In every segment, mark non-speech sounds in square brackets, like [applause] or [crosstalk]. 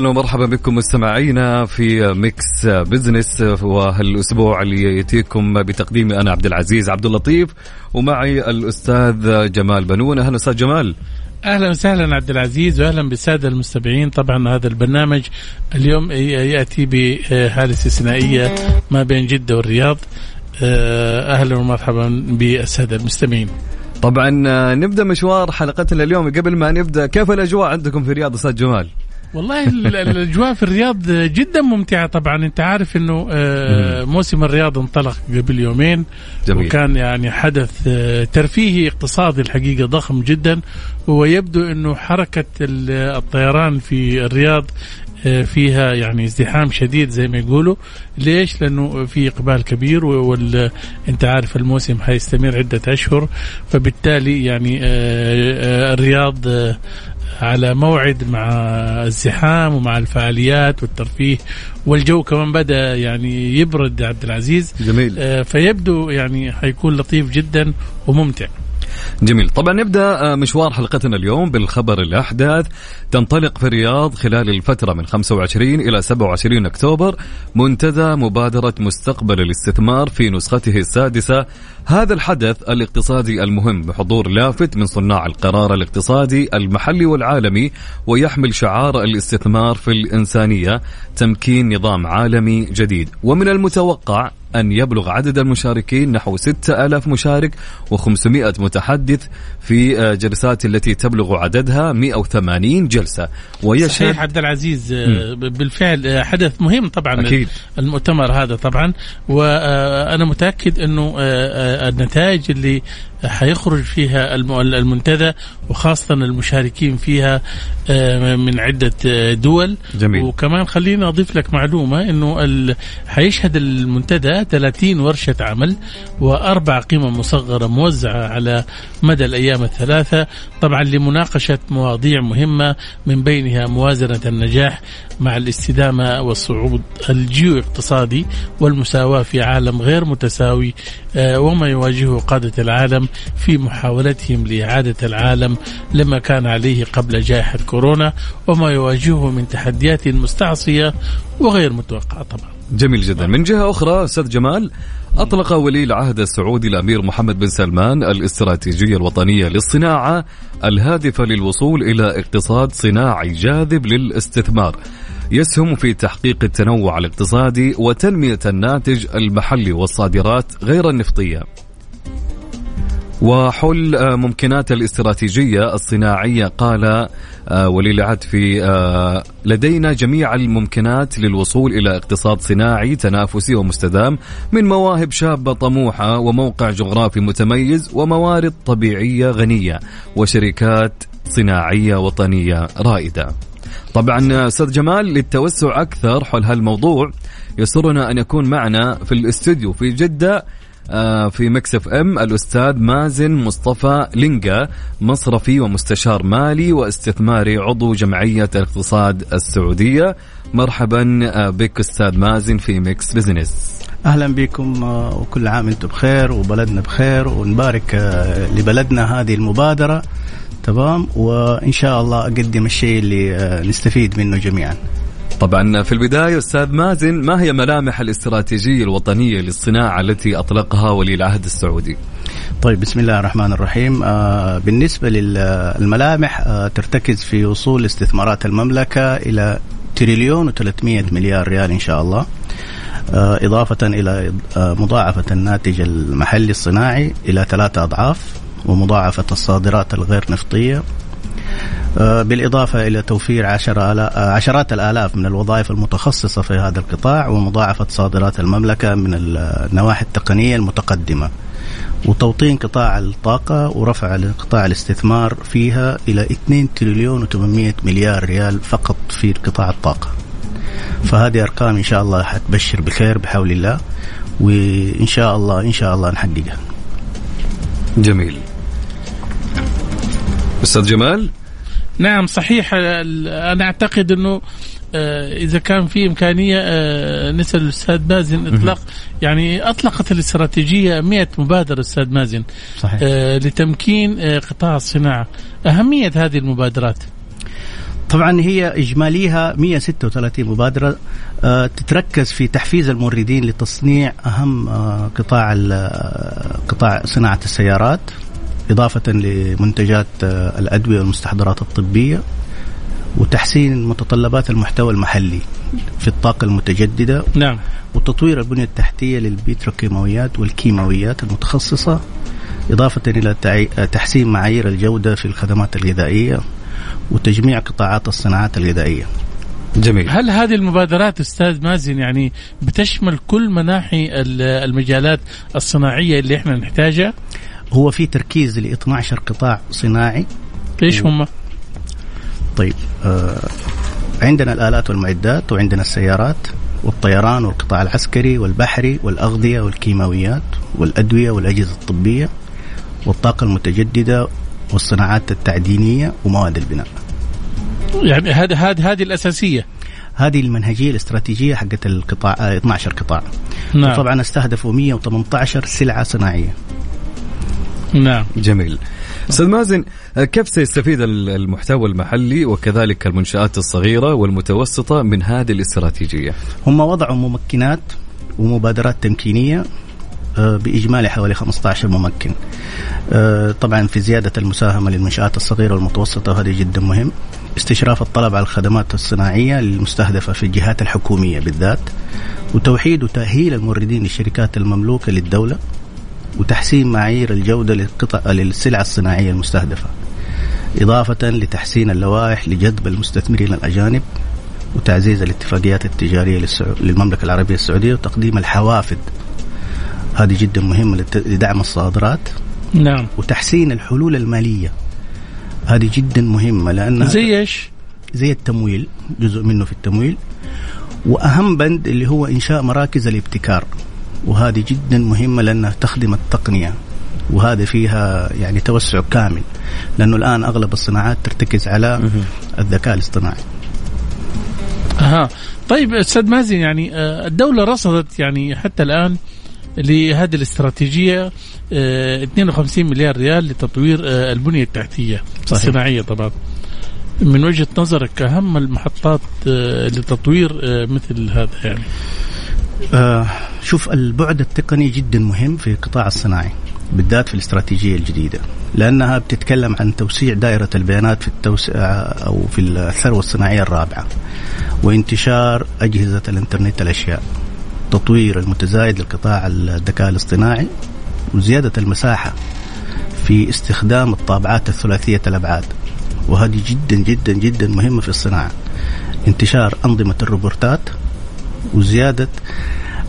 أهلا ومرحبا بكم مستمعينا في Mix Business وهالأسبوع اللي يأتيكم بتقديمي أنا عبد العزيز عبد اللطيف ومعي الأستاذ جمال بنون. أهلا أستاذ جمال. أهلا وسهلا عبد العزيز واهلا بالسادة المستمعين. طبعا هذا البرنامج اليوم يأتي بحاله استثنائيه ما بين جدة والرياض. أهلا ومرحبا بالسادة المستمعين. طبعا نبدأ مشوار حلقتنا اليوم. قبل ما نبدأ كيف الأجواء عندكم في الرياض أستاذ جمال؟ والله ال- ال- الأجواء في الرياض جدا ممتعة طبعا. أنت عارف إنه آه، موسم الرياض انطلق قبل يومين. جميل. وكان يعني حدث آه، ترفيهي اقتصادي الحقيقة ضخم جدا. ويبدو إنه حركة ال- الطيران في الرياض آه، فيها يعني ازدحام شديد زي ما يقولوا. ليش؟ لأنه في إقبال كبير وال أنت عارف الموسم حيستمر عدة أشهر. فبالتالي يعني الرياض على موعد مع الزحام ومع الفعاليات والترفيه والجو كمان بدأ يعني يبرد عبد العزيز. جميل. آه، فيبدو يعني حيكون لطيف جدا وممتع. جميل. طبعا نبدأ مشوار حلقتنا اليوم بالخبر الاحدث تنطلق في الرياض خلال الفترة من 25 إلى 27 أكتوبر منتدى مبادرة مستقبل الاستثمار في نسخته السادسة. هذا الحدث الاقتصادي المهم بحضور لافت من صناع القرار الاقتصادي المحلي والعالمي ويحمل شعار الاستثمار في الإنسانية تمكين نظام عالمي جديد. ومن المتوقع أن يبلغ عدد المشاركين نحو 6000 مشارك و500 متحدث في آه، جلسات التي تبلغ عددها 180 جلسة. ويشهد صحيح عبد العزيز آه، بالفعل آه، حدث مهم طبعا أكيد. المؤتمر هذا طبعا. أنه آه، آه، النتائج اللي حيخرج فيها الم- المنتدى وخاصة المشاركين فيها آه، من عدة آه، دول جميل. وكمان خليني أضيف لك معلومة إنه ال- حيشهد المنتدى 30 ورشة عمل وأربع قمم مصغرة موزعة على مدى الأيام الثلاثة طبعا لمناقشة مواضيع مهمة من بينها موازنة النجاح مع الاستدامة والصعود الجيو اقتصادي والمساواة في عالم غير متساوي آه، وما يواجهه قادة العالم في محاولتهم لإعادة العالم لما كان عليه قبل جائحة كورونا وما يواجهه من تحديات مستعصية وغير متوقعة طبعا. جميل جدا. من جهة أخرى أستاذ جمال أطلق ولي العهد السعودي الأمير محمد بن سلمان الاستراتيجية الوطنية للصناعة الهادفة للوصول إلى اقتصاد صناعي جاذب للاستثمار. يسهم في تحقيق التنوع الاقتصادي وتنمية الناتج المحلي والصادرات غير النفطية. وحل آه، ممكنات الاستراتيجية الصناعية قال آه، ولي العهد في آه، لدينا جميع الممكنات للوصول إلى اقتصاد صناعي تنافسي ومستدام من مواهب شابة طموحة وموقع جغرافي متميز وموارد طبيعية غنية وشركات صناعية وطنية رائدة. طبعا أستاذ جمال للتوسع أكثر حول هالموضوع يسرنا أن يكون معنا في الاستوديو في جدة في Mix FM الأستاذ مازن مصطفى لينجا مصرفي ومستشار مالي واستثماري عضو جمعية الاقتصاد السعودية. مرحبا آه، بك أستاذ مازن في Mix Business. أهلا بكم آه، وكل عام أنتم بخير وبلدنا بخير ونبارك لبلدنا هذه المبادرة. تمام؟ وإن شاء الله أقدم الشيء اللي نستفيد منه جميعا. طبعا في البداية أستاذ مازن ما هي ملامح الاستراتيجية الوطنية للصناعة التي أطلقها ولي العهد السعودي؟ طيب بسم الله الرحمن الرحيم. آه بالنسبة للملامح آه ترتكز في وصول استثمارات المملكة إلى تريليون و300 مليار ريال إن شاء الله. آه إضافة إلى مضاعفة الناتج المحلي الصناعي إلى ثلاثة أضعاف ومضاعفة الصادرات الغير نفطية بالإضافة إلى توفير عشر آه، عشرات الآلاف من الوظائف المتخصصة في هذا القطاع ومضاعفة صادرات المملكة من النواحي التقنية المتقدمة. وتوطين قطاع الطاقة ورفع قطاع الاستثمار فيها إلى 2 تريليون و800 مليار ريال فقط في قطاع الطاقة. فهذه أرقام إن شاء الله حتبشر بخير بحول الله وإن شاء الله إن شاء الله نحققها. جميل. أستاذ جمال؟ نعم صحيح. أنا أعتقد إنه آه، إذا كان في إمكانية آه، نسأل الأستاذ مازن إطلاق. يعني أطلقت الاستراتيجية 100 مبادره أستاذ مازن. صحيح. آه، لتمكين قطاع الصناعة. أهمية هذه المبادرات؟ طبعا هي إجماليها 136 مبادرة. تتركز في تحفيز الموردين لتصنيع أهم قطاع قطاع صناعة السيارات. إضافة لمنتجات آه، الأدوية والمستحضرات الطبية وتحسين متطلبات المحتوى المحلي في الطاقة المتجددة نعم. وتطوير البنية التحتية للبيتروكيماويات والكيماويات المتخصصة إضافة إلى آه، تحسين معايير الجودة في الخدمات الغذائية وتجميع قطاعات الصناعات الغذائية. جميل. هل هذه المبادرات أستاذ مازن يعني بتشمل كل مناحي المجالات الصناعية اللي إحنا نحتاجها؟ هو في تركيز ل 12 قطاع صناعي إيش هم؟ طيب آه عندنا الآلات والمعدات وعندنا السيارات والطيران والقطاع العسكري والبحري والأغذية والكيماويات والأدوية والأجهزة الطبية والطاقة المتجددة والصناعات التعدينية ومواد البناء. يعني هذا هذه هذه الأساسية هذه المنهجية الاستراتيجية حقت القطاع 12 آه، قطاع. نعم. طبعا استهدفوا 118 سلعة صناعية. نعم. جميل. أستاذ مازن كيف سيستفيد المحتوى المحلي وكذلك المنشآت الصغيرة والمتوسطة من هذه الاستراتيجية؟ هم وضعوا ممكنات ومبادرات تمكينية آه، بإجمالي حوالي 15 ممكن. آه، طبعا في زيادة المساهمة للمنشآت الصغيرة والمتوسطة وهذا جدا مهم. استشراف الطلب على الخدمات الصناعية المستهدفة في الجهات الحكومية بالذات وتوحيد وتأهيل الموردين للشركات المملوكة للدولة. وتحسين معايير الجودة للقطع للسلع الصناعية المستهدفة. إضافة لتحسين اللوائح لجذب المستثمرين الأجانب وتعزيز الاتفاقيات التجارية للمملكة العربية السعودية وتقديم الحوافز هذه جدا مهمة لدعم الصادرات. نعم. وتحسين الحلول المالية. هذه جدا مهمة لأنها زي إيش؟ زي التمويل جزء منه في التمويل. وأهم بند اللي هو إنشاء مراكز الابتكار. وهذه جدا مهمة لأنها تخدم التقنية. وهذا فيها يعني توسع كامل. لأنه الآن أغلب الصناعات ترتكز على الذكاء الاصطناعي. أها. طيب أستاذ مازن يعني آه، الدولة رصدت يعني حتى الآن لهذه الاستراتيجية 52 آه، مليار ريال لتطوير آه، البنية التحتية صحيح. الصناعية طبعا. من وجهة نظرك أهم المحطات لتطوير مثل هذا يعني؟ آه شوف البعد التقني جدا مهم في القطاع الصناعي بالذات في الاستراتيجية الجديدة لأنها بتتكلم عن توسيع دائرة البيانات في التوسع أو في الثروة الصناعية الرابعة وانتشار أجهزة الإنترنت الأشياء تطوير المتزايد للقطاع الذكاء الاصطناعي وزيادة المساحة في استخدام الطابعات الثلاثية الأبعاد وهذه جدا جدا جدا مهمة في الصناعة. انتشار أنظمة الروبورتات وزيادة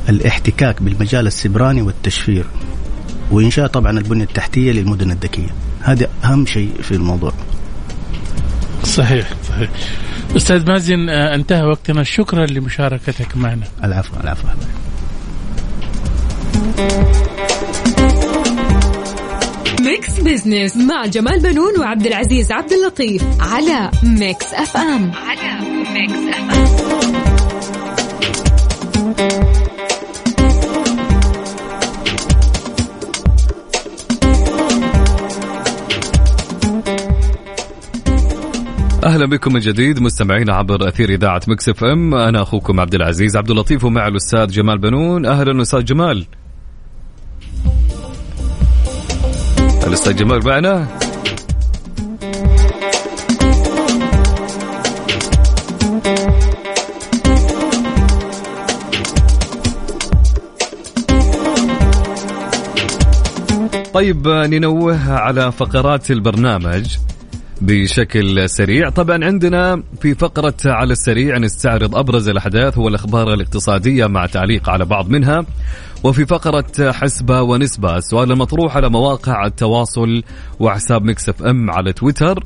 الاحتكاك بالمجال السبراني والتشفير. وإنشاء طبعا البنية التحتية للمدن الذكية. هذا أهم شيء في الموضوع. صحيح صحيح. أستاذ مازن آه، انتهى وقتنا. شكرا لمشاركتك معنا. العفو العفو. Mix Business مع جمال بنون وعبد العزيز عبد اللطيف على Mix FM. على Mix FM. أهلا بكم من جديد مستمعينا عبر أثير إذاعة Mix FM. أنا أخوكم عبد العزيز عبد اللطيف ومعي الأستاذ جمال بنون. أهلا أستاذ جمال. الأستاذ جمال معنا؟ طيب ننوه على فقرات البرنامج. بشكل سريع. طبعا عندنا في فقرة على السريع نستعرض أبرز الأحداث والأخبار الاقتصادية مع تعليق على بعض منها. وفي فقرة حسبة ونسبة السؤال المطروح على مواقع التواصل وحساب مكسف أم على تويتر.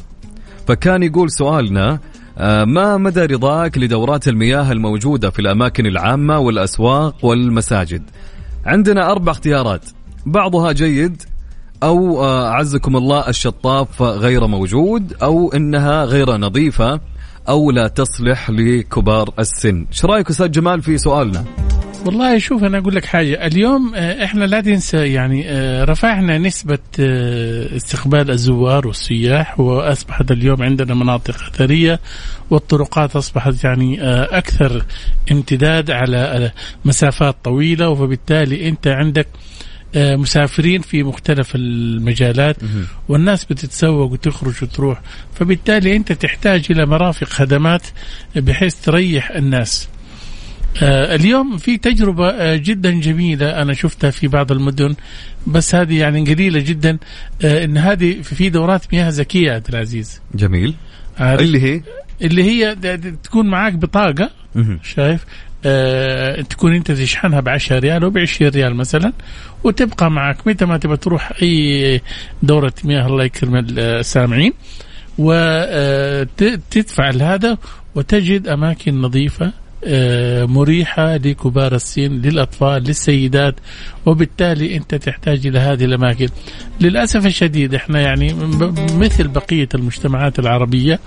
فكان يقول سؤالنا آه، ما مدى رضاك لدورات المياه الموجودة في الأماكن العامة والأسواق والمساجد؟ عندنا أربع اختيارات. بعضها جيد أو آه، أعزكم الله الشطاف غير موجود أو إنها غير نظيفة أو لا تصلح لكبار السن. إيش رأيك أستاذ جمال في سؤالنا؟ والله شوف أنا أقول لك حاجة. اليوم آه، إحنا لا تنسى يعني آه، رفعنا نسبة استقبال الزوار والسياح وأصبحت اليوم عندنا مناطق أثرية والطرقات أصبحت يعني أكثر امتداد على مسافات طويلة وفبالتالي أنت عندك مسافرين في مختلف المجالات والناس بتتسوق وتخرج وتروح. فبالتالي أنت تحتاج إلى مرافق خدمات بحيث تريح الناس. آه اليوم في تجربة آه جدا جميلة أنا شفتها في بعض المدن بس هذه يعني قليلة جدا آه إن هذه في دورات مياه ذكية عبد العزيز. جميل. اللي هي؟ اللي هي تكون معاك بطاقة شايف؟ آه تكون انت تشحنها ب 10 ريال أو ب 20 ريال مثلا وتبقى معك متى ما تبغى تروح أي دورة مياه الله يكرم السامعين. وتدفع آه، هذا وتجد أماكن نظيفة آه، مريحة لكبار السن للأطفال للسيدات. وبالتالي أنت تحتاج إلى هذه الأماكن. للأسف الشديد إحنا يعني مثل بقية المجتمعات العربية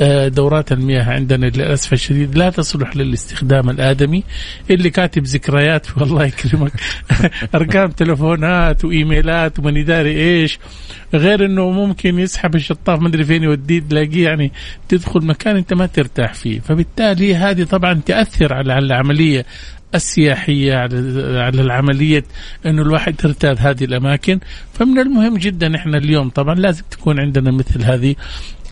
آه، دورات المياه عندنا للأسف الشديد لا تصلح للاستخدام الآدمي. اللي كاتب ذكريات [laughs] والله يكرمك. [laughs] أرقام تلفونات وإيميلات ومن يداري إيش. غير أنه ممكن يسحب الشطاف مدري فين يوديه تلاقيه يعني تدخل مكان أنت ما ترتاح فيه. فبالتالي هذه طبعا تأثر على العملية. السياحية على العملية أنه الواحد ترتاد هذه الأماكن. فمن المهم جدا إحنا اليوم طبعا لازم تكون عندنا مثل هذه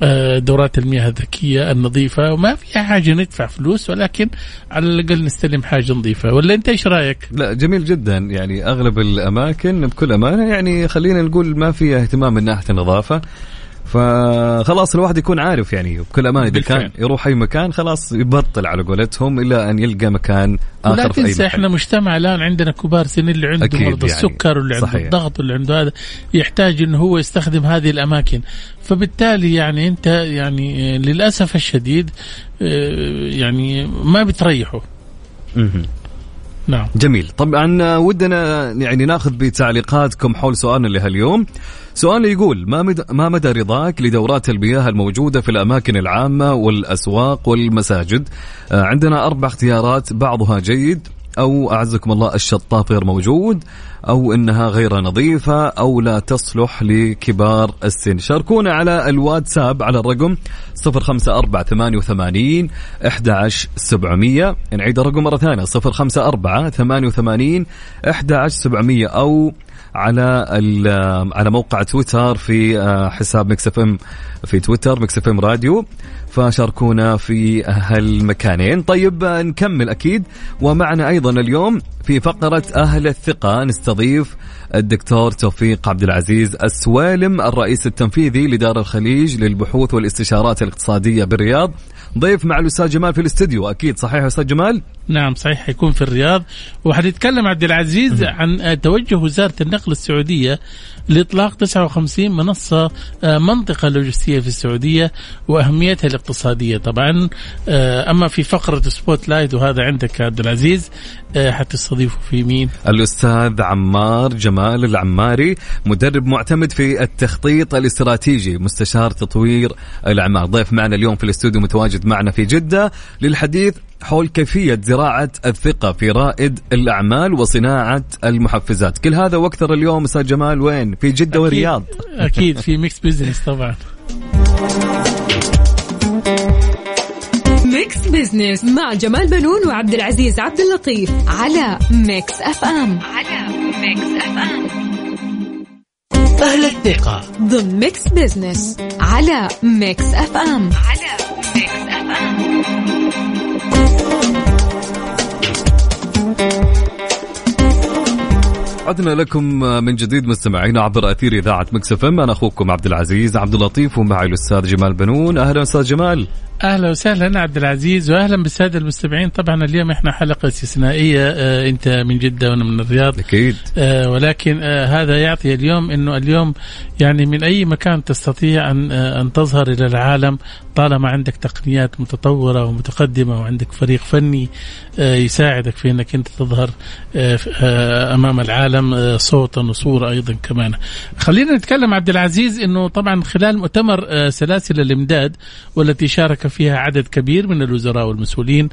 آه، دورات المياه الذكية النظيفة وما فيها حاجة ندفع فلوس ولكن على الأقل نستلم حاجة نظيفة. ولا أنت إيش رأيك؟ لا جميل جدا. يعني أغلب الأماكن بكل أمانة يعني خلينا نقول ما فيها اهتمام من ناحية النظافة. فخلاص الواحد يكون عارف يعني بكل امانه إذا كان يروح أي مكان خلاص يبطل على قولتهم إلا أن يلقى مكان آخر ولا تنسى في أي إحنا مجتمع الآن عندنا كبار سن اللي عنده مرضى يعني. السكر واللي عنده الضغط واللي عنده هذا يحتاج إنه هو يستخدم هذه الأماكن. فبالتالي يعني أنت يعني للأسف الشديد آه، يعني ما بتريحه. نعم. جميل. طبعا ودنا يعني ناخذ بتعليقاتكم حول سؤالنا لهاليوم. سؤال يقول ما مدى, ما مدى رضاك لدورات المياه الموجودة في الأماكن العامة والأسواق والمساجد؟ آه، عندنا أربع اختيارات بعضها جيد أو أعزكم الله الشطاف غير موجود أو إنها غير نظيفة أو لا تصلح لكبار السن. شاركونا على الواتساب على الرقم 054 11700 نعيد الرقم مرة ثانية 054 11700 أو على على موقع تويتر في آه، حساب Mix FM في تويتر Mix FM Radio. فشاركونا في هالمكانين. طيب آه، نكمل أكيد. ومعنا أيضا اليوم في فقرة أهل الثقة نستضيف الدكتور توفيق عبد العزيز السويلم الرئيس التنفيذي لدار الخليج للبحوث والاستشارات الاقتصادية بالرياض. ضيف مع الأستاذ جمال في الاستديو. أكيد صحيح أستاذ جمال؟ نعم صحيح حيكون في الرياض. وحنتكلم عبد العزيز عن توجه وزارة النقل السعودية لإطلاق 59 منصة آه، منطقة لوجستية في السعودية وأهميتها الاقتصادية. طبعا آه، أما في فقرة Spotlight وهذا عندك يا عبد العزيز آه، حتستضيفوا في مين؟ الأستاذ عمار جمال العماري مدرب معتمد في التخطيط الاستراتيجي مستشار تطوير الأعمال ضيف معنا اليوم في الاستوديو متواجد معنا في جدة للحديث حول كيفية زراعة الثقة في رائد الأعمال وصناعة المحفزات. كل هذا وأكثر اليوم أستاذ جمال وين؟ في جدة أكيد. والرياض أكيد في Mix Business طبعا. Mix Business مع جمال بنون وعبد العزيز عبد اللطيف على Mix FM على Mix FM أهل الثقة. ضمن Mix Business على Mix FM على Mix FM عدنا لكم من جديد مستمعينا عبر أثير إذاعة Mix FM. أنا أخوكم عبد العزيز عبد اللطيف ومعي الأستاذ جمال بنون. أهلا أستاذ جمال. أهلا وسهلا عبد العزيز واهلا بالسادة المستمعين. طبعا اليوم إحنا حلقة استثنائية آه أنت من جدة وأنا من الرياض. أكيد. آه ولكن آه هذا يعطي اليوم إنه اليوم يعني من أي مكان تستطيع أن آه أن تظهر إلى العالم طالما عندك تقنيات متطورة ومتقدمة وعندك فريق فني آه يساعدك في إنك أنت تظهر آه آه أمام العالم آه صوتا وصورة أيضا كمان. خلينا نتكلم عبد العزيز إنه طبعا خلال مؤتمر آه سلاسل الإمداد والتي شارك فيها عدد كبير من الوزراء والمسؤولين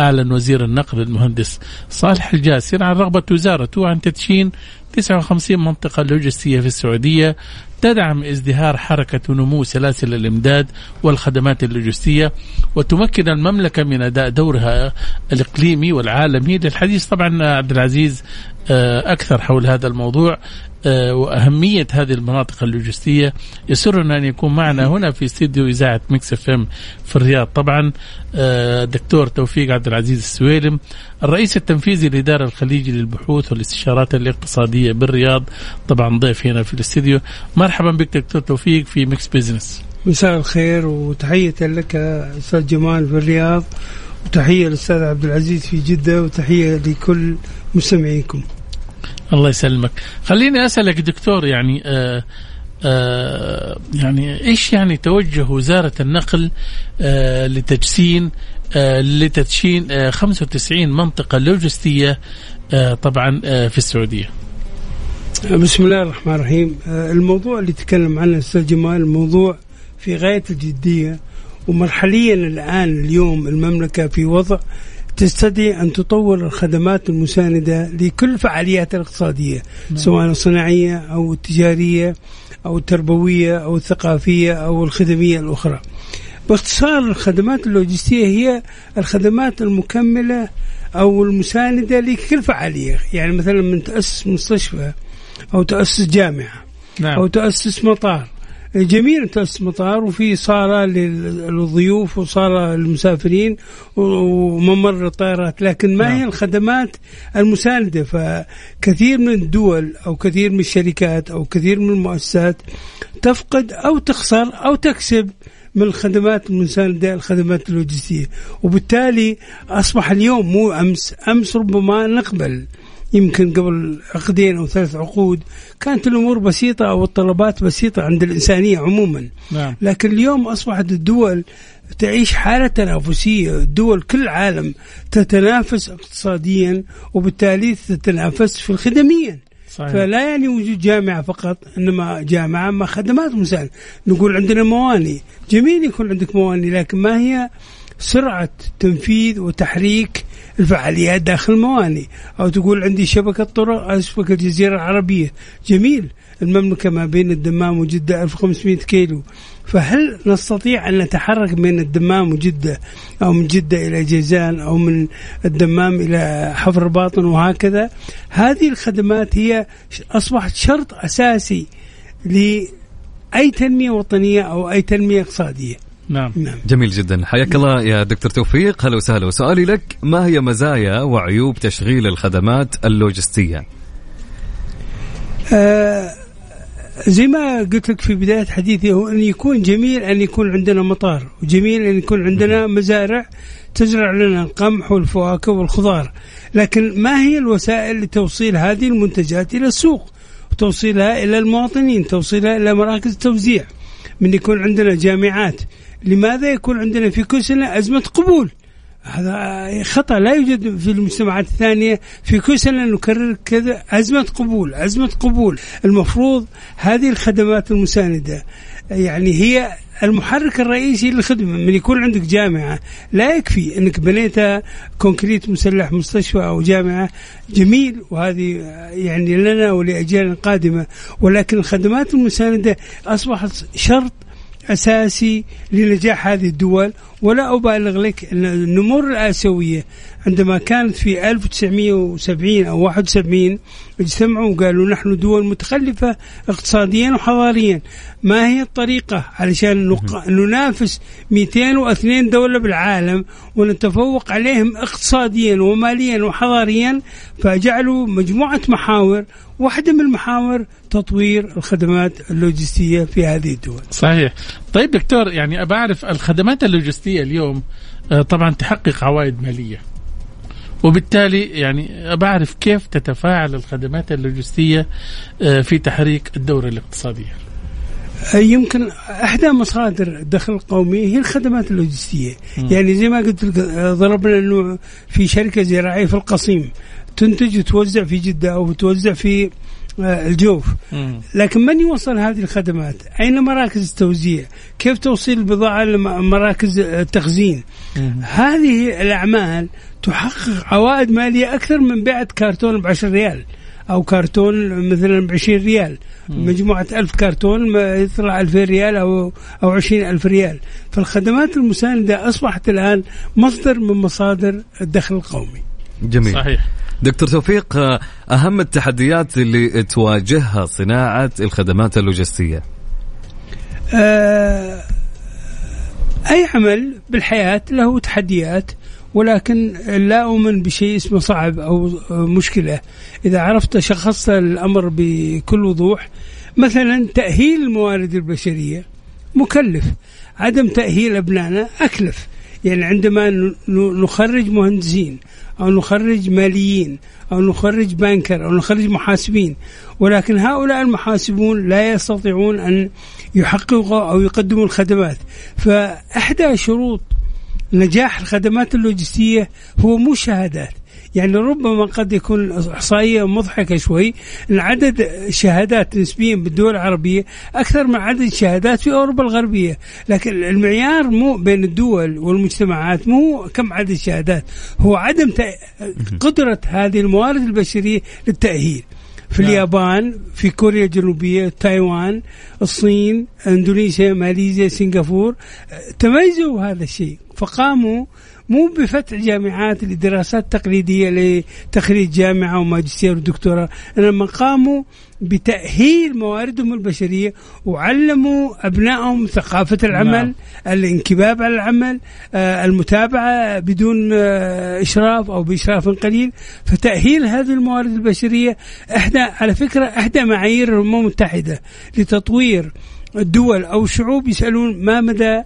أعلن وزير النقل المهندس صالح الجاسر عن رغبة وزارته عن تدشين 59 منطقة لوجستية في السعودية تدعم ازدهار حركة ونمو سلاسل الإمداد والخدمات اللوجستية وتمكن المملكة من أداء دورها الإقليمي والعالمي للحديث. طبعا عبد العزيز آه، أكثر حول هذا الموضوع. آه، وأهمية هذه المناطق اللوجستية يسرنا أن يكون معنا هنا في استديو إذاعة Mix FM في الرياض. طبعا آه، دكتور توفيق عبد العزيز السويلم الرئيس التنفيذي لدار الخليج للبحوث والاستشارات الاقتصادية بالرياض طبعا ضيف هنا في الاستديو. مرحبا بك دكتور توفيق في Mix Business مساء الخير وتحية لك أستاذ جمال في الرياض وتحية للأستاذ عبد العزيز في جدة وتحية لكل مستمعيكم الله يسلمك خليني أسألك دكتور يعني آه آه يعني إيش يعني توجه وزارة النقل آه لتجسين آه لتدشين آه 95 منطقة لوجستية آه طبعا آه في السعودية. بسم الله الرحمن الرحيم آه، الموضوع اللي تكلم عنه أستاذ جمال موضوع في غاية الجدية ومرحليا الآن اليوم المملكة في وضع تستدعي أن تطور الخدمات المساندة لكل الفعاليات الاقتصادية سواء الصناعية أو التجارية أو التربوية أو الثقافية أو الخدمية الأخرى. باختصار الخدمات اللوجستية هي الخدمات المكملة أو المساندة لكل فعالية. يعني مثلا من تأسس مستشفى أو تأسس جامعة نعم. أو تأسس مطار جميل تأسس مطار وفي صالة للضيوف وصالة للمسافرين وممر للطائرات لكن ما نعم. هي الخدمات المساندة؟ فكثير من الدول أو كثير من الشركات أو كثير من المؤسسات تفقد أو تخسر أو تكسب من الخدمات المساندة الخدمات اللوجستية. وبالتالي أصبح اليوم مو أمس أمس ربما نقبل. يمكن قبل عقدين أو ثلاث عقود كانت الأمور بسيطة أو الطلبات بسيطة عند الإنسانية عموما. نعم. لكن اليوم أصبحت الدول تعيش حالة تنافسية الدول كل العالم تتنافس اقتصاديا وبالتالي تتنافس في الخدميا صحيح. فلا يعني وجود جامعة فقط إنما جامعة مع خدمات مساعدة. نقول عندنا مواني. جميل يكون عندك مواني لكن ما هي سرعة تنفيذ وتحريك الفعاليات داخل المواني أو تقول عندي شبكة طرق شبكة الجزيرة العربية. جميل. المملكة ما بين الدمام وجدة 1500 كيلو. فهل نستطيع أن نتحرك بين الدمام وجدة أو من جدة إلى جيزان أو من الدمام إلى حفر باطن وهكذا؟ هذه الخدمات هي أصبحت شرط أساسي لأي تنمية وطنية أو أي تنمية اقتصادية. نعم. نعم. جميل جدا. حياك الله يا دكتور توفيق. هلا وسهلا. وسؤالي لك ما هي مزايا وعيوب تشغيل الخدمات اللوجستية؟ آه زي ما قلت لك في بداية حديثي هو أن يكون جميل أن يكون عندنا مطار وجميل أن يكون عندنا مزارع تزرع لنا القمح والفواكه والخضار. لكن ما هي الوسائل لتوصيل هذه المنتجات إلى السوق؟ وتوصيلها إلى المواطنين توصيلها إلى مراكز التوزيع. من يكون عندنا جامعات لماذا يكون عندنا في كل سنة أزمة قبول؟ هذا خطأ لا يوجد في المجتمعات الثانية في كل سنة نكرر كذا أزمة قبول أزمة قبول. المفروض هذه الخدمات المساندة يعني هي المحرك الرئيسي للخدمة. من يكون عندك جامعة لا يكفي أنك بنيتها كونكريت مسلح مستشفى أو جامعة. جميل وهذه يعني لنا ولأجيال قادمة ولكن الخدمات المساندة أصبحت شرط أساسي لنجاح هذه الدول. ولا أبالغ لك النمور الآسيوية عندما كانت في 1970 أو 71 اجتمعوا وقالوا نحن دول متخلفة اقتصاديا وحضاريا. ما هي الطريقة؟ علشان. ننافس 202 دولة بالعالم ونتفوق عليهم اقتصاديا وماليا وحضاريا فجعلوا مجموعة محاور واحدة من المحاور تطوير الخدمات اللوجستية في هذه الدول. صحيح. طيب دكتور يعني أعرف الخدمات اللوجستية اليوم آه، طبعا تحقق عوائد مالية. وبالتالي يعني بعرف كيف تتفاعل الخدمات اللوجستية آه، في تحريك الدورة الاقتصادية يمكن أحدى مصادر الدخل القومي هي الخدمات اللوجستية م. يعني زي ما قلت لك ضربنا إنه في شركة زراعية في القصيم تنتج وتوزع في جدة أو توزع في الجوف. لكن من يوصل هذه الخدمات؟ أين مراكز التوزيع؟ كيف توصيل البضاعة لمراكز التخزين؟ هذه الأعمال تحقق عوائد مالية أكثر من بيعة كرتون ب 10 ريال أو كرتون مثلا ب 20 ريال. مجموعة ألف كرتون يطلع 2000 ريال أو أو 20 ألف ريال. فالخدمات المساندة أصبحت الآن مصدر من مصادر الدخل القومي. جميل. صحيح. دكتور توفيق أهم التحديات اللي تواجهها صناعة الخدمات اللوجستية؟ آه أي عمل بالحياة له تحديات ولكن لا أؤمن بشيء اسمه صعب أو مشكلة. إذا عرفت شخصت الأمر بكل وضوح مثلا تأهيل الموارد البشرية مكلف. عدم تأهيل أبنائنا أكلف. يعني عندما نخرج مهندسين أو نخرج ماليين أو نخرج بانكر أو نخرج محاسبين. ولكن هؤلاء المحاسبون لا يستطيعون أن يحققوا أو يقدموا الخدمات. فإحدى شروط نجاح الخدمات اللوجستية هو مو شهادات يعني ربما قد يكون إحصائية مضحكة شوي أن عدد الشهادات نسبيا بالدول العربية أكثر من عدد الشهادات في أوروبا الغربية. لكن المعيار مو بين الدول والمجتمعات مو كم عدد الشهادات هو عدم قدرة هذه الموارد البشرية للتأهيل. في نعم. اليابان في كوريا الجنوبية تايوان الصين إندونيسيا ماليزيا سنغافور تميزوا هذا الشيء. فقاموا مو بفتح جامعات لدراسات تقليدية لتخريج جامعة وماجستير ودكتوراه إنما قاموا بتأهيل مواردهم البشرية وعلموا أبنائهم ثقافة العمل نعم. الانكباب على العمل آه المتابعة بدون آه إشراف أو بإشراف قليل فتأهيل هذه الموارد البشرية إحدى على فكرة إحدى معايير الأمم المتحدة لتطوير الدول أو الشعوب يسألون ما مدى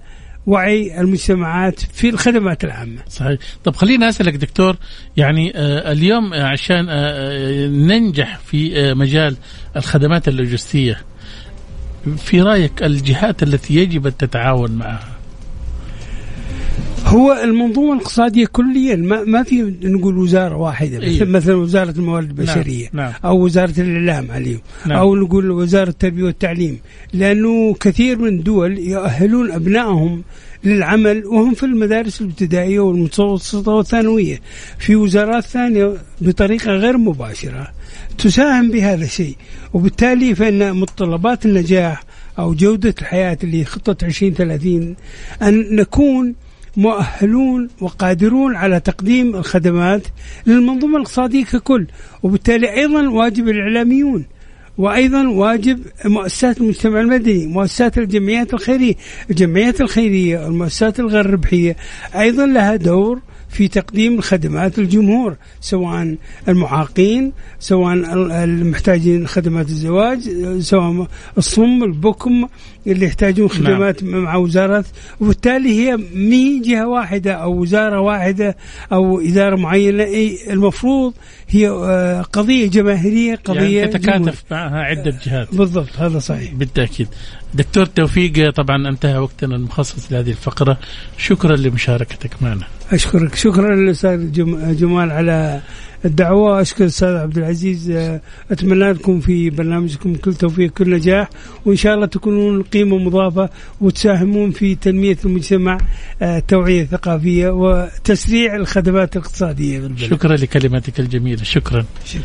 وعي المجتمعات في الخدمات العامة. صحيح. طب خليني أسألك دكتور يعني آه اليوم عشان آه, آه، ننجح في آه مجال الخدمات اللوجستية في رأيك الجهات التي يجب أن تتعاون معها؟ هو المنظومه الاقتصاديه كليا ما, ما في نقول وزارة واحدة إيه؟ مثلا وزارة الموارد نعم، البشرية نعم. نعم. أو وزارة الإعلام عليهم نعم. أو نقول وزارة التربية والتعليم لأنه كثير من الدول يؤهلون أبنائهم للعمل وهم في المدارس الابتدائية والمتوسطة والثانوية في وزارات ثانية بطريقة غير مباشرة تساهم بهذا الشيء وبالتالي فإن متطلبات النجاح أو جودة الحياة اللي خطة 2030 أن نكون مؤهلون وقادرون على تقديم الخدمات للمنظومة الاقتصادية ككل. وبالتالي أيضا واجب الإعلاميون وأيضا واجب مؤسسات المجتمع المدني، مؤسسات الجمعيات الخيرية، الجمعيات الخيرية، المؤسسات الغير ربحيه أيضا لها دور في تقديم الخدمات للجمهور سواء المعاقين سواء المحتاجين خدمات الزواج سواء الصم البكم اللي يحتاجون خدمات نعم. مع وزارة. وبالتالي هي مي جهة واحدة أو وزارة واحدة أو إدارة معينة. المفروض هي آه، قضية جماهيرية قضية يعني تتكاتف معها عدة جهات. بالضبط هذا صحيح. بالتأكيد. دكتور توفيق طبعا انتهى وقتنا المخصص لهذه الفقرة. شكرا لمشاركتك معنا. أشكرك. شكرا للأستاذ جمال على الدعوة أشكر الأستاذ عبد العزيز أتمنى لكم في برنامجكم كل توفيق كل نجاح وإن شاء الله تكونون قيمة مضافة وتساهمون في تنمية المجتمع التوعية الثقافية وتسريع الخدمات الاقتصادية بالبلد. شكرا لكلماتك الجميلة شكرا, شكرا.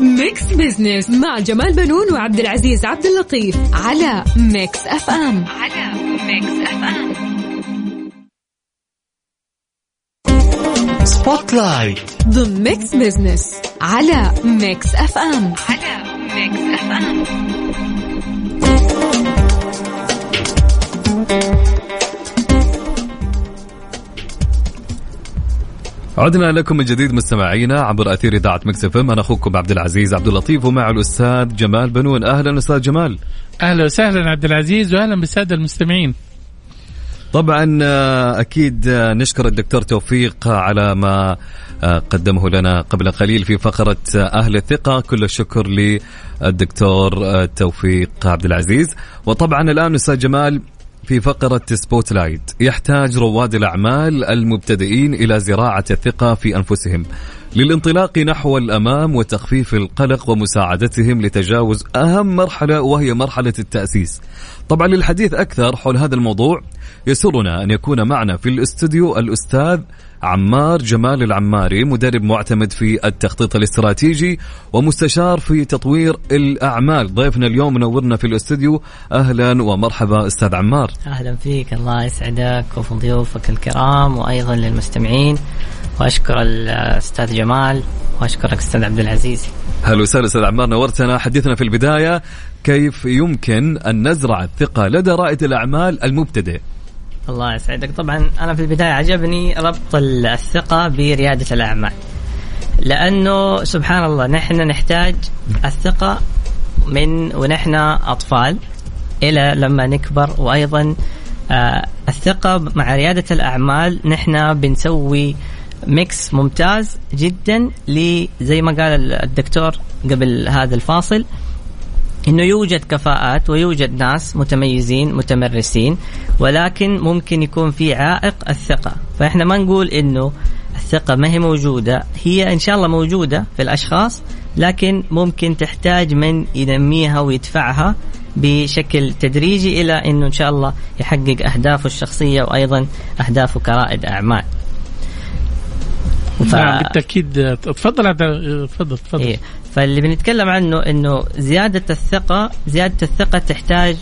Mix Business مع جمال بنون وعبد العزيز عبد اللطيف على Mix FM على Mix FM Spotlight ضمن Mix Business على Mix FM على Mix FM عدنا لكم من جديد مستمعينا عبر أثير إذاعة Mix FM أنا أخوكم عبد العزيز عبد اللطيف ومعي الأستاذ جمال بنون. أهلا أستاذ جمال. أهلا وسهلا عبد العزيز واهلا بالسادة المستمعين. طبعا آه، أكيد آه، نشكر الدكتور توفيق على ما آه، قدمه لنا قبل قليل في فقرة أهل الثقة. كل الشكر للدكتور توفيق عبد العزيز. وطبعا الآن أستاذ جمال في فقرة Spotlight يحتاج رواد الأعمال المبتدئين إلى زراعة الثقة في أنفسهم. للانطلاق نحو الأمام وتخفيف القلق ومساعدتهم لتجاوز أهم مرحلة وهي مرحلة التأسيس. طبعا للحديث أكثر حول هذا الموضوع يسرنا أن يكون معنا في الاستوديو الأستاذ عمار جمال العماري مدرب معتمد في التخطيط الاستراتيجي ومستشار في تطوير الأعمال. ضيفنا اليوم منورنا في الاستوديو. أهلا ومرحبا أستاذ عمار. أهلا فيك. الله يسعدك وفي ضيوفك الكرام وأيضا للمستمعين. وأشكر الأستاذ جمال وأشكرك أستاذ عبد العزيز. هلا وسهلا أستاذ عمار نورتنا حديثنا في البداية. كيف يمكن أن نزرع الثقة لدى رائد الأعمال المبتدئ؟ الله يسعدك. طبعا أنا في البداية عجبني ربط الثقة بريادة الأعمال. لأنه سبحان الله نحن نحتاج الثقة من ونحن أطفال إلى لما نكبر. وأيضا آه الثقة مع ريادة الأعمال نحن بنسوي ميكس ممتاز جدا زي ما قال الدكتور قبل هذا الفاصل إنه يوجد كفاءات ويوجد ناس متميزين متمرسين ولكن ممكن يكون في عائق الثقة فإحنا ما نقول إنه الثقة ما هي موجودة هي إن شاء الله موجودة في الأشخاص لكن ممكن تحتاج من ينميها ويدفعها بشكل تدريجي إلى إنه إن شاء الله يحقق أهدافه الشخصية وأيضا أهدافه كرائد أعمال. ف... نعم بالتأكيد. تفضل تفضل تفضل. إيه. فاللي بنتكلم عنه إنه زيادة الثقة زيادة الثقة تحتاج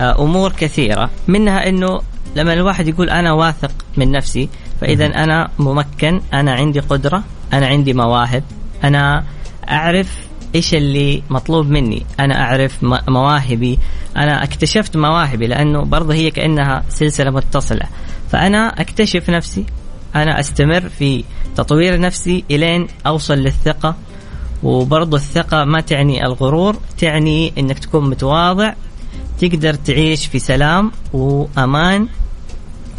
آه، أمور كثيرة. منها إنه لما الواحد يقول أنا واثق من نفسي فإذا أنا ممكن أنا عندي قدرة أنا عندي مواهب أنا أعرف إيش اللي مطلوب مني أنا أعرف مواهبي أنا اكتشفت مواهبي لأنه برضه هي كأنها سلسلة متصلة. فأنا أكتشف نفسي أنا أستمر في تطوير نفسي إلين أوصل للثقة وبرضه الثقة ما تعني الغرور تعني إنك تكون متواضع تقدر تعيش في سلام وأمان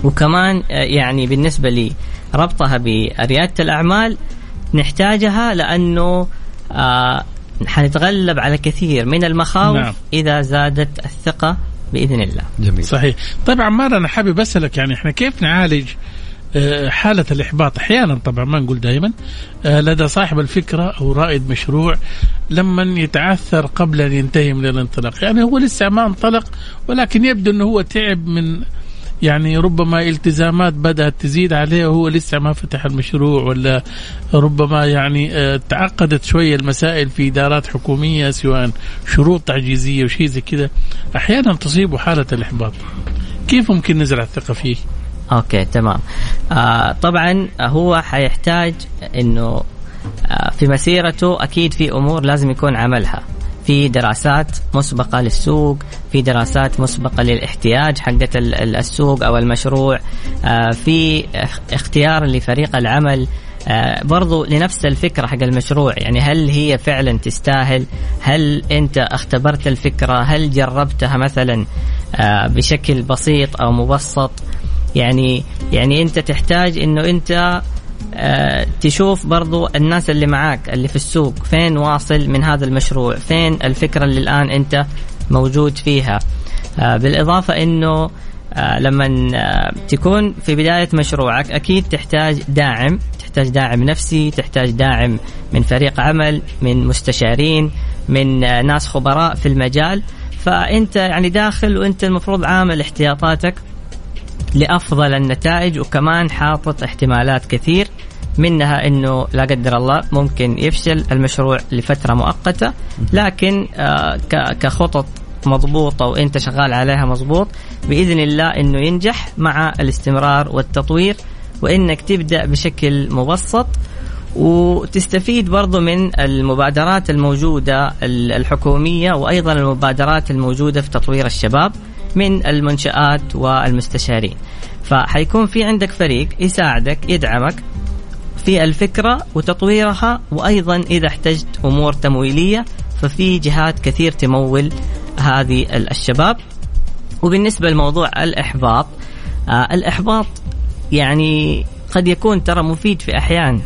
وكمان آه، يعني بالنسبة لي ربطها بريادة الأعمال نحتاجها لأنه آه حنتغلب على كثير من المخاوف نعم. إذا زادت الثقة بإذن الله. جميل. صحيح. طيب عمار أنا حابب أسألك يعني إحنا كيف نعالج آه، حالة الإحباط. أحيانا طبعا ما نقول دائما آه، لدى صاحب الفكرة أو رائد مشروع لما يتعثر قبل أن ينتهي من الانطلاق. يعني هو لسه ما انطلق ولكن يبدو أنه هو تعب من يعني ربما التزامات بدأت تزيد عليه وهو لسه ما فتح المشروع ولا ربما يعني آه، تعقدت شوية المسائل في إدارات حكومية سواء شروط تعجيزية وشيء زي كذا. أحيانا تصيبه حالة الإحباط. كيف ممكن نزرع الثقة فيه؟ أوكي تمام. آه طبعا هو حيحتاج إنه آه في مسيرته أكيد في أمور لازم يكون عملها. في دراسات مسبقة للسوق في دراسات مسبقة للاحتياج حقة السوق أو المشروع. آه في اختيار لفريق العمل. آه، برضو لنفس الفكرة حق المشروع يعني هل هي فعلا تستاهل؟ هل أنت اختبرت الفكرة؟ هل جربتها مثلا آه، بشكل بسيط أو مبسط؟ يعني يعني أنت تحتاج أنه أنت آه، تشوف برضو الناس اللي معاك اللي في السوق. فين واصل من هذا المشروع؟ فين الفكرة اللي الآن أنت موجود فيها؟ بالإضافة أنه لما تكون في بداية مشروعك أكيد تحتاج داعم تحتاج داعم نفسي تحتاج داعم من فريق عمل من مستشارين من ناس خبراء في المجال. فانت يعني داخل وانت المفروض عامل احتياطاتك لأفضل النتائج وكمان حاطط احتمالات كثير منها إنه لا قدر الله ممكن يفشل المشروع لفترة مؤقتة. لكن آه، كخطط مضبوطة وإنت شغال عليها مضبوط بإذن الله إنه ينجح مع الاستمرار والتطوير وإنك تبدأ بشكل مبسط. وتستفيد برضو من المبادرات الموجودة الحكومية وأيضا المبادرات الموجودة في تطوير الشباب. من المنشآت والمستشارين. فحيكون في عندك فريق يساعدك يدعمك في الفكرة وتطويرها وأيضا إذا احتجت أمور تمويلية ففي جهات كثير تمول هذه الشباب. وبالنسبة لموضوع الإحباط آه الإحباط يعني قد يكون ترى مفيد في أحيان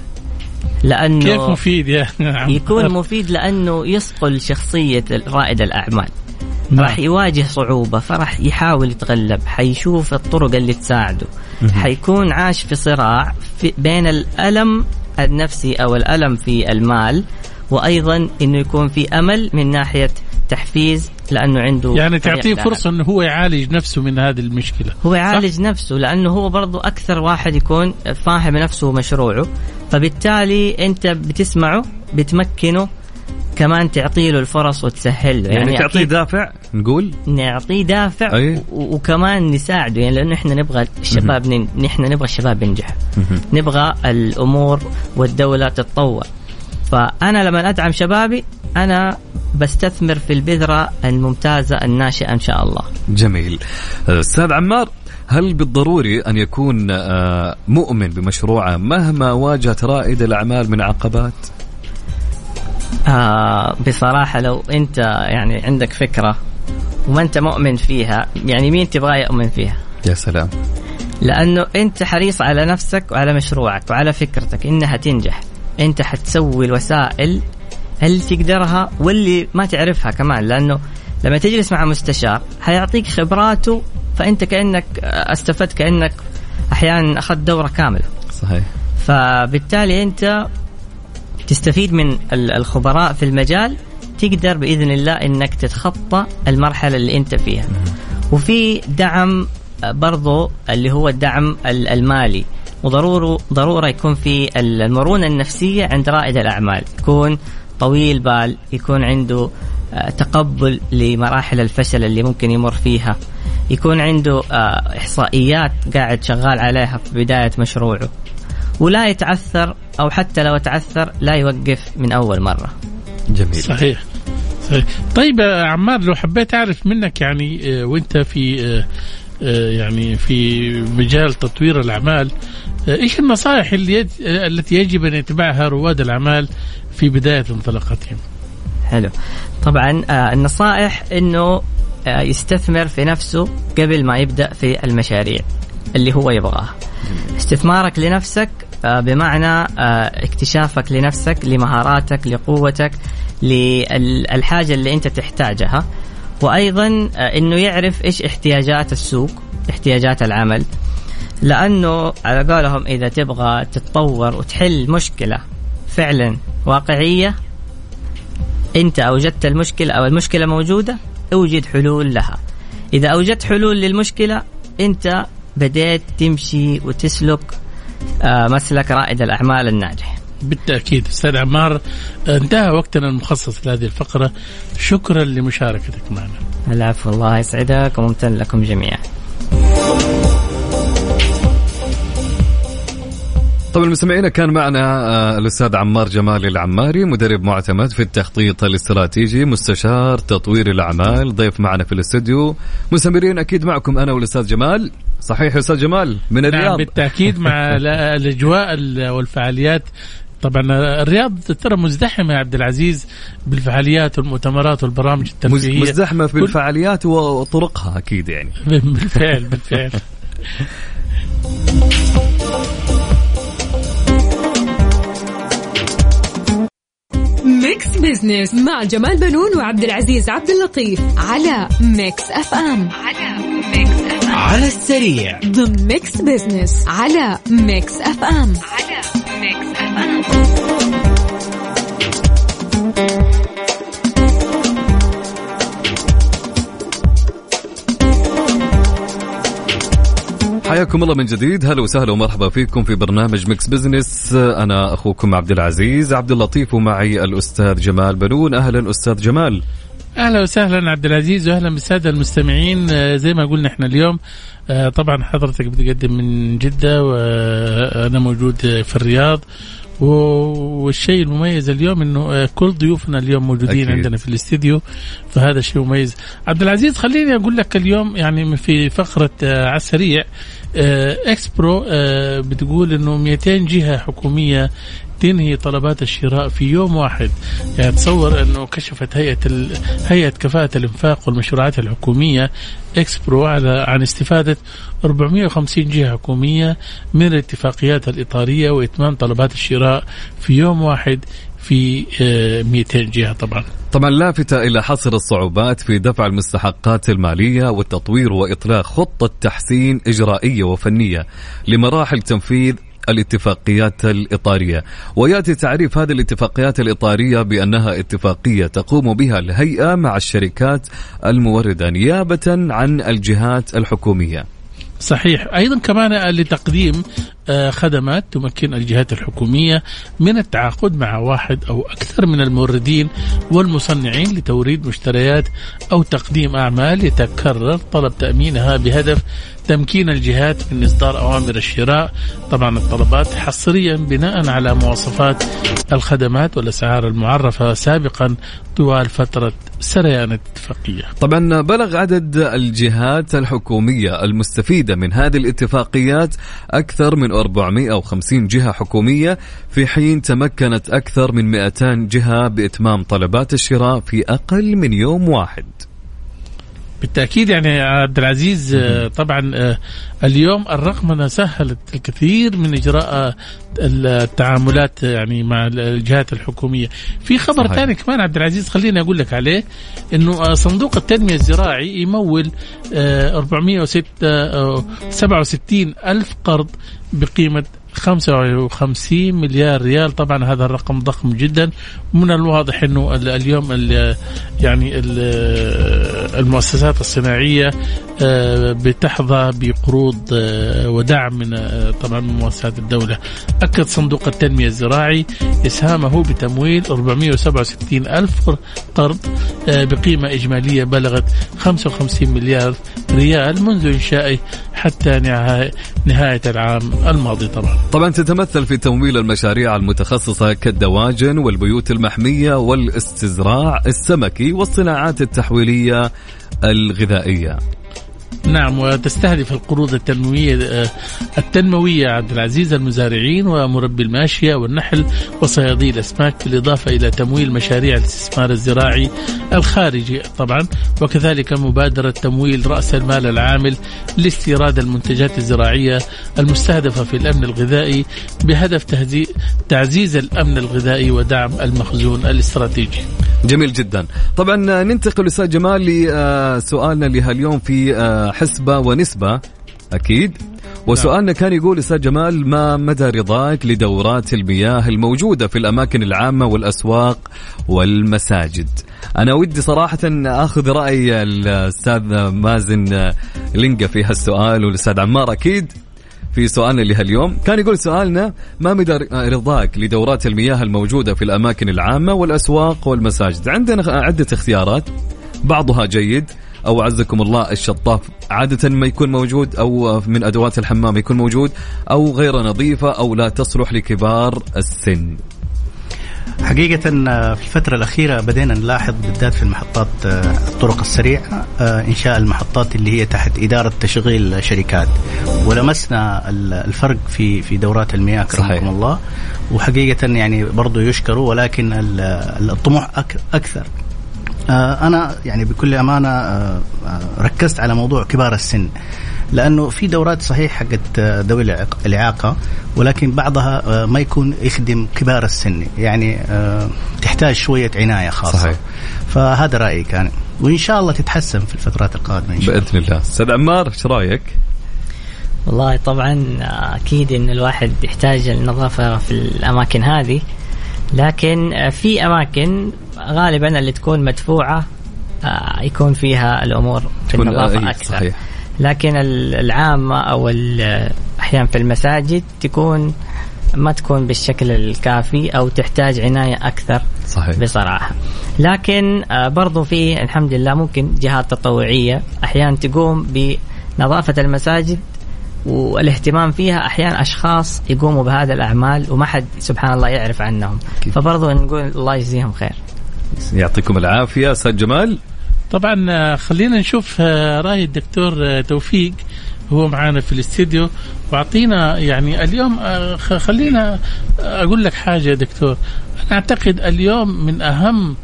لأنه كيف مفيد يا يكون مفيد لأنه يصقل شخصية رائد الأعمال. نعم. راح يواجه صعوبة فراح يحاول يتغلب حيشوف الطرق اللي تساعده. حيكون عاش في صراع في بين الألم النفسي أو الألم في المال وأيضا أنه يكون في أمل من ناحية تحفيز لأنه عنده يعني تعطيه فرصة إنه هو يعالج نفسه من هذه المشكلة. هو يعالج صح؟ نفسه لأنه هو برضو أكثر واحد يكون فاهم نفسه ومشروعه. فبالتالي أنت بتسمعه بتمكنه كمان تعطي له الفرص وتسهل له يعني, يعني تعطيه دافع نقول نعطيه دافع أي. وكمان نساعده يعني لأنه إحنا نبغى الشباب نحن نبغى الشباب ينجح نبغى الأمور والدولة تتطور فأنا لما أدعم شبابي أنا بستثمر في البذرة الممتازة الناشئة إن شاء الله. جميل. أستاذ عمار هل بالضروري أن يكون آه، مؤمن بمشروعه مهما واجهت رائد الأعمال من عقبات؟ آه بصراحة لو أنت يعني عندك فكرة وما أنت مؤمن فيها يعني مين تبغى يؤمن فيها؟ يا سلام. لأنه أنت حريص على نفسك وعلى مشروعك وعلى فكرتك إنها تنجح. أنت حتسوي الوسائل اللي تقدرها واللي ما تعرفها كمان لأنه لما تجلس مع مستشار حيعطيك خبراته فأنت كأنك استفدت كأنك أحيانا أخذت دورة كاملة صحيح فبالتالي أنت تستفيد من الخبراء في المجال تقدر بإذن الله إنك تتخطى المرحلة اللي أنت فيها. وفي دعم برضو اللي هو الدعم المالي. وضروره ضرورة يكون في المرونة النفسية عند رائد الأعمال. يكون طويل بال يكون عنده آه، تقبل لمراحل الفشل اللي ممكن يمر فيها. يكون عنده آه، إحصائيات قاعد شغال عليها في بداية مشروعه. ولا يتعثر أو حتى لو تعثر لا يوقف من أول مرة. جميل. صحيح. صحيح. طيب عمار لو حبيت أعرف منك يعني آه، وأنت في يعني في مجال تطوير الأعمال إيش النصائح اللي التي يجب أن يتبعها رواد الأعمال في بداية انطلاقتهم؟ حلو. طبعا آه، النصائح إنه آه، يستثمر في نفسه قبل ما يبدأ في المشاريع اللي هو يبغاها. استثمارك لنفسك آه، بمعنى اكتشافك لنفسك لمهاراتك لقوتك للحاجة اللي انت تحتاجها. وأيضا إنه يعرف إيش احتياجات السوق احتياجات العمل. لأنه على قولهم إذا تبغى تتطور وتحل مشكلة فعلا واقعية أنت أوجدت المشكلة أو المشكلة موجودة أوجد حلول لها. إذا أوجدت حلول للمشكلة أنت بديت تمشي وتسلك آه، مسلك رائد الأعمال الناجح. بالتأكيد أستاذ عمار انتهى وقتنا المخصص لهذه الفقرة. شكرا لمشاركتك معنا. العفو الله يسعدك وممتن لكم جميعا. طبعا المستمعين كان معنا آه، الأستاذ عمار جمال العماري مدرب معتمد في التخطيط الاستراتيجي مستشار تطوير الأعمال ضيف معنا في الاستوديو. مستمرين أكيد معكم أنا والأستاذ جمال. صحيح يا أستاذ جمال؟ من نعم الرياض. بالتأكيد مع [laughs] ال- الأجواء ال- والفعاليات. طبعا الرياض ترى مزدحمة يا عبد العزيز بالفعاليات والمؤتمرات والبرامج الترفيهية. مزدحمة في كل- الفعاليات وطرقها أكيد يعني. [laughs] بالفعل بالفعل. [laughs] Mix Business مع جمال بنون وعبد العزيز عبد اللطيف على Mix FM. على ميكس اف ام. على السريع. ضمن Mix Business على Mix FM. على Mix FM. حياكم الله من جديد. هلا وسهلا ومرحبا فيكم في برنامج Mix Business أنا أخوكم عبد العزيز. عبد اللطيف ومعي الأستاذ جمال بنون. أهلا أستاذ جمال. أهلا وسهلا عبد العزيز وأهلا بالسادة المستمعين. آه، زي ما قلنا إحنا اليوم آه، طبعا حضرتك بتقدم من جدة وأنا موجود في الرياض. والشيء المميز اليوم إنه آه، كل ضيوفنا اليوم موجودين أكيد. عندنا في الاستديو فهذا شيء مميز. عبد العزيز خليني أقول لك اليوم يعني في فقرة على السريع اكسبرو آه، بتقول إنه 200 جهة حكومية تنهي طلبات الشراء في يوم واحد. يعني تصور أنه كشفت هيئة ال... هيئة كفاءة الإنفاق والمشروعات الحكومية إكسبرو على عن استفادة 450 جهة حكومية من الاتفاقيات الإطارية وإتمام طلبات الشراء في يوم واحد في آه، 200 جهة طبعا. طبعا لافتة إلى حصر الصعوبات في دفع المستحقات المالية والتطوير وإطلاق خطة تحسين إجرائية وفنية لمراحل تنفيذ الاتفاقيات الإطارية. ويأتي تعريف هذه الاتفاقيات الإطارية بأنها اتفاقية تقوم بها الهيئة مع الشركات الموردة نيابة عن الجهات الحكومية. صحيح. أيضا كمان لتقديم آه، خدمات تمكن الجهات الحكومية من التعاقد مع واحد أو أكثر من الموردين والمصنعين لتوريد مشتريات أو تقديم أعمال يتكرر طلب تأمينها بهدف تمكين الجهات من إصدار أوامر الشراء. طبعا الطلبات حصريا بناء على مواصفات الخدمات والأسعار المعرفة سابقا طوال فترة سريان الاتفاقيه طبعا بلغ عدد الجهات الحكومية المستفيدة من هذه الاتفاقيات أكثر من 450 جهة حكومية. في حين تمكنت أكثر من 200 جهة بإتمام طلبات الشراء في أقل من يوم واحد. بالتأكيد يعني يا عبد العزيز آه، طبعا آه، اليوم الرقمنه سهلت الكثير من إجراء آه، التعاملات يعني مع الجهات الحكومية في خبر صحيح. ثاني كمان عبد العزيز خليني أقول لك عليه إنه صندوق التنمية الزراعي يمول آه، 467 ألف قرض بقيمة 55 مليار ريال. طبعا هذا الرقم ضخم جدا. من الواضح إنه ال- اليوم ال- يعني ال- المؤسسات الصناعية آه، بتحظى بقروض آه، ودعم من آه، طبعا من مؤسسات الدولة. أكد صندوق التنمية الزراعي إسهامه بتمويل 467 ألف قرض بقيمة إجمالية بلغت 55 مليار ريال منذ إنشائه حتى نهاية العام الماضي طبعا. طبعا تتمثل في تمويل المشاريع المتخصصة كالدواجن والبيوت المحمية والاستزراع السمكي والصناعات التحويلية الغذائية. نعم وتستهدف القروض التنموية آه، التنموية عبد العزيز المزارعين ومربي الماشية والنحل وصيادي الأسماك بالإضافة إلى تمويل مشاريع الاستثمار الزراعي الخارجي طبعا وكذلك مبادرة تمويل رأس المال العامل لاستيراد المنتجات الزراعية المستهدفة في الأمن الغذائي بهدف تعزيز الأمن الغذائي ودعم المخزون الاستراتيجي. جميل جدا. طبعا ننتقل أستاذ جمال لسؤالنا لهاليوم في آه، حسبة ونسبة أكيد. وسؤالنا كان يقول أستاذ جمال ما مدى رضاك لدورات المياه الموجودة في الأماكن العامة والأسواق والمساجد؟ أنا ودي صراحة أخذ رأي الأستاذ مازن لينجا في هالسؤال والأستاذ عمار أكيد. في سؤالنا لهاليوم كان يقول سؤالنا ما مدى رضاك لدورات المياه الموجودة في الأماكن العامة والأسواق والمساجد؟ عندنا عدة اختيارات بعضها جيد أو عزكم الله الشطاف. عادة ما يكون موجود أو من أدوات الحمام يكون موجود أو غير نظيفة أو لا تصلح لكبار السن. حقيقة آه، في الفترة الأخيرة بدينا نلاحظ بالذات في المحطات آه، الطرق السريعة آه، إنشاء المحطات اللي هي تحت إدارة تشغيل شركات. ولمسنا الفرق في في دورات المياه كرمكم الله. وحقيقة يعني برضو يشكروا ولكن الطموح أكثر. أنا يعني بكل أمانة ركزت على موضوع كبار السن لأنه في دورات صحيح حقت ذوي الإعاقة ولكن بعضها آه، ما يكون يخدم كبار السن يعني آه، تحتاج شوية عناية خاصة. صحيح. فهذا رأيي كان. وإن شاء الله تتحسن في الفترات القادمة إن شاء بإذن الله. أستاذ عمار إيش رأيك؟ والله طبعا أكيد إن الواحد يحتاج النظافة في الأماكن هذه. لكن في أماكن غالبا اللي تكون مدفوعة آه، يكون فيها الأمور في النظافة أكثر صحيح. لكن العامة أو أحيانا في المساجد تكون ما تكون بالشكل الكافي أو تحتاج عناية أكثر صحيح. بصراحة لكن آه، برضو في الحمد لله ممكن جهات تطوعية أحيانا تقوم بنظافة المساجد والاهتمام فيها أحيانا أشخاص يقوموا بهذا الأعمال وما حد سبحان الله يعرف عنهم. فبرضو نقول الله يجزيهم خير. يعطيكم العافية أستاذ جمال. طبعا آه، خلينا نشوف آه، رأي الدكتور آه، توفيق. هو معانا في الاستديو. واعطينا يعني اليوم خلينا أقول لك حاجة يا دكتور. أنا أعتقد اليوم من أهم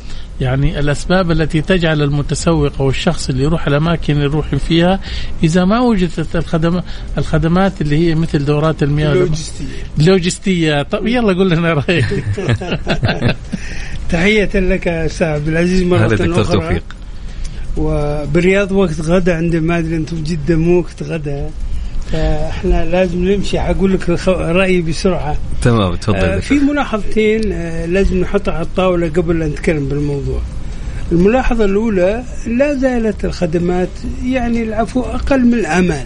يعني الأسباب التي تجعل المتسوق أو الشخص اللي يروح الأماكن اللي يروح فيها إذا ما وجدت الخدمات الخدمات اللي هي مثل دورات المياه اللوجستية. اللوجستية. طب يلا قول لنا رأيك. [laughs] تحية لك أستاذ عبد العزيز مرة هذا دكتور توفيق. وبالرياض وقت غدا عند ما أدري أنتم جدا مو وقت غدا. فاحنا لازم نمشي. حقول لك رأيي بسرعة. تمام تفضل. آه في ملاحظتين آه لازم نحطها على الطاولة قبل لا نتكلم بالموضوع. الملاحظة الأولى لا زالت الخدمات يعني العفو أقل من الامال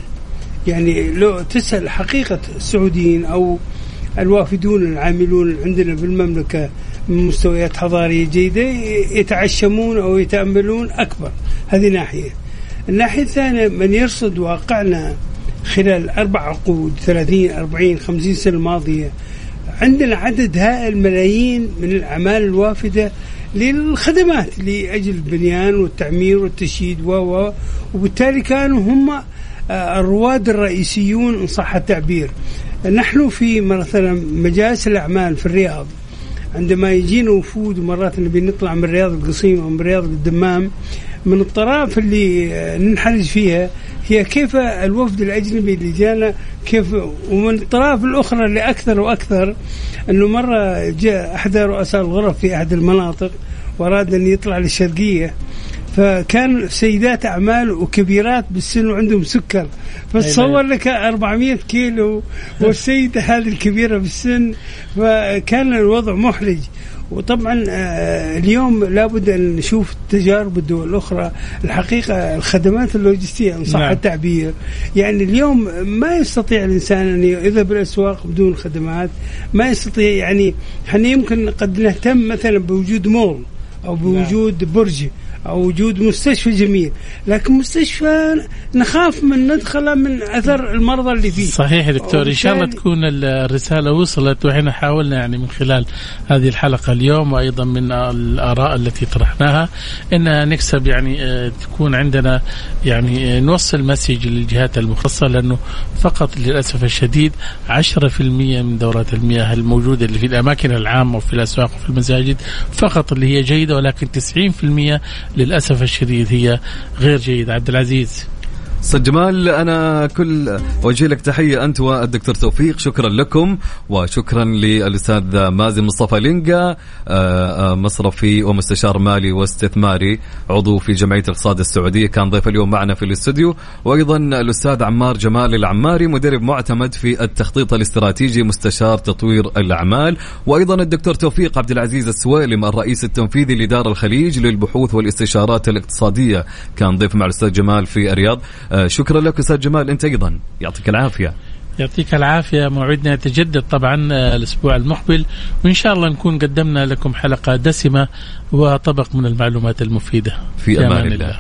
يعني لو تسأل حقيقة السعوديين أو الوافدون العاملون عندنا في المملكه من مستويات حضارية جيدة يتعشمون أو يتأملون أكبر. هذه ناحية. الناحية الثانية من يرصد واقعنا خلال أربع عقود 30 40 50 سنة الماضية عندنا عدد هائل ملايين من الأعمال الوافدة للخدمات لأجل البنيان والتعمير والتشييد و وبالتالي كانوا هم آه، الرواد الرئيسيون إن صح التعبير. نحن في مثلا مجالس الأعمال في الرياض عندما يجينا وفود ومرات نبي نطلع من رياض القصيم أو من رياض الدمام من الطرائف اللي ننحرج فيها هي كيف الوفد الأجنبي اللي جانا كيف ومن الطرائف الأخرى اللي أكثر وأكثر إنه مرة جاء احد رؤساء الغرف في أحد المناطق وأراد أن يطلع للشرقية. فكان سيدات أعمال وكبيرات بالسن وعندهم سكر. فتصور لك 400 كيلو والسيدة هذه الكبيرة بالسن فكان الوضع محرج. وطبعا آه، اليوم لابد أن نشوف تجارب الدول الأخرى الحقيقة الخدمات اللوجستية أن صح نعم. التعبير يعني اليوم ما يستطيع الإنسان أن يذهب الأسواق بدون خدمات ما يستطيع يعني إحنا يمكن قد نهتم مثلا بوجود مول أو بوجود نعم. برج أو وجود مستشفى جميل. لكن مستشفى نخاف من ندخله من أثر المرضى اللي فيه. صحيح يا دكتور. إن شاء الله تكون الرسالة وصلت وإحنا حاولنا يعني من خلال هذه الحلقة اليوم وأيضا من الآراء التي طرحناها إن نكسب يعني آه، تكون عندنا يعني آه، نوصل مسج للجهات المختصة لأنه فقط للأسف الشديد 10% من دورات المياه الموجودة اللي في الأماكن العامة وفي الأسواق وفي المساجد فقط اللي هي جيدة ولكن 90% للأسف الشديد هي غير جيدة. عبد العزيز. أستاذ جمال أنا كل اوجه لك تحية أنت والدكتور توفيق. شكرا لكم وشكرا للأستاذ مازن مصطفى لينجا آه، آه، مصرفي ومستشار مالي واستثماري عضو في جمعية الاقتصاد السعودية. كان ضيف اليوم معنا في الاستوديو. وأيضا الأستاذ عمار جمال العماري مدرب معتمد في التخطيط الاستراتيجي مستشار تطوير الأعمال. وأيضا الدكتور توفيق عبد العزيز السويلم الرئيس التنفيذي لدار الخليج للبحوث والاستشارات الاقتصادية. كان ضيف مع الأستاذ جمال في الرياض. شكرا لك أستاذ جمال. أنت أيضا. يعطيك العافية. يعطيك العافية. موعدنا يتجدد طبعا آه، الأسبوع المقبل. وإن شاء الله نكون قدمنا لكم حلقة دسمة وطبق من المعلومات المفيدة. في, أمان الله, الله.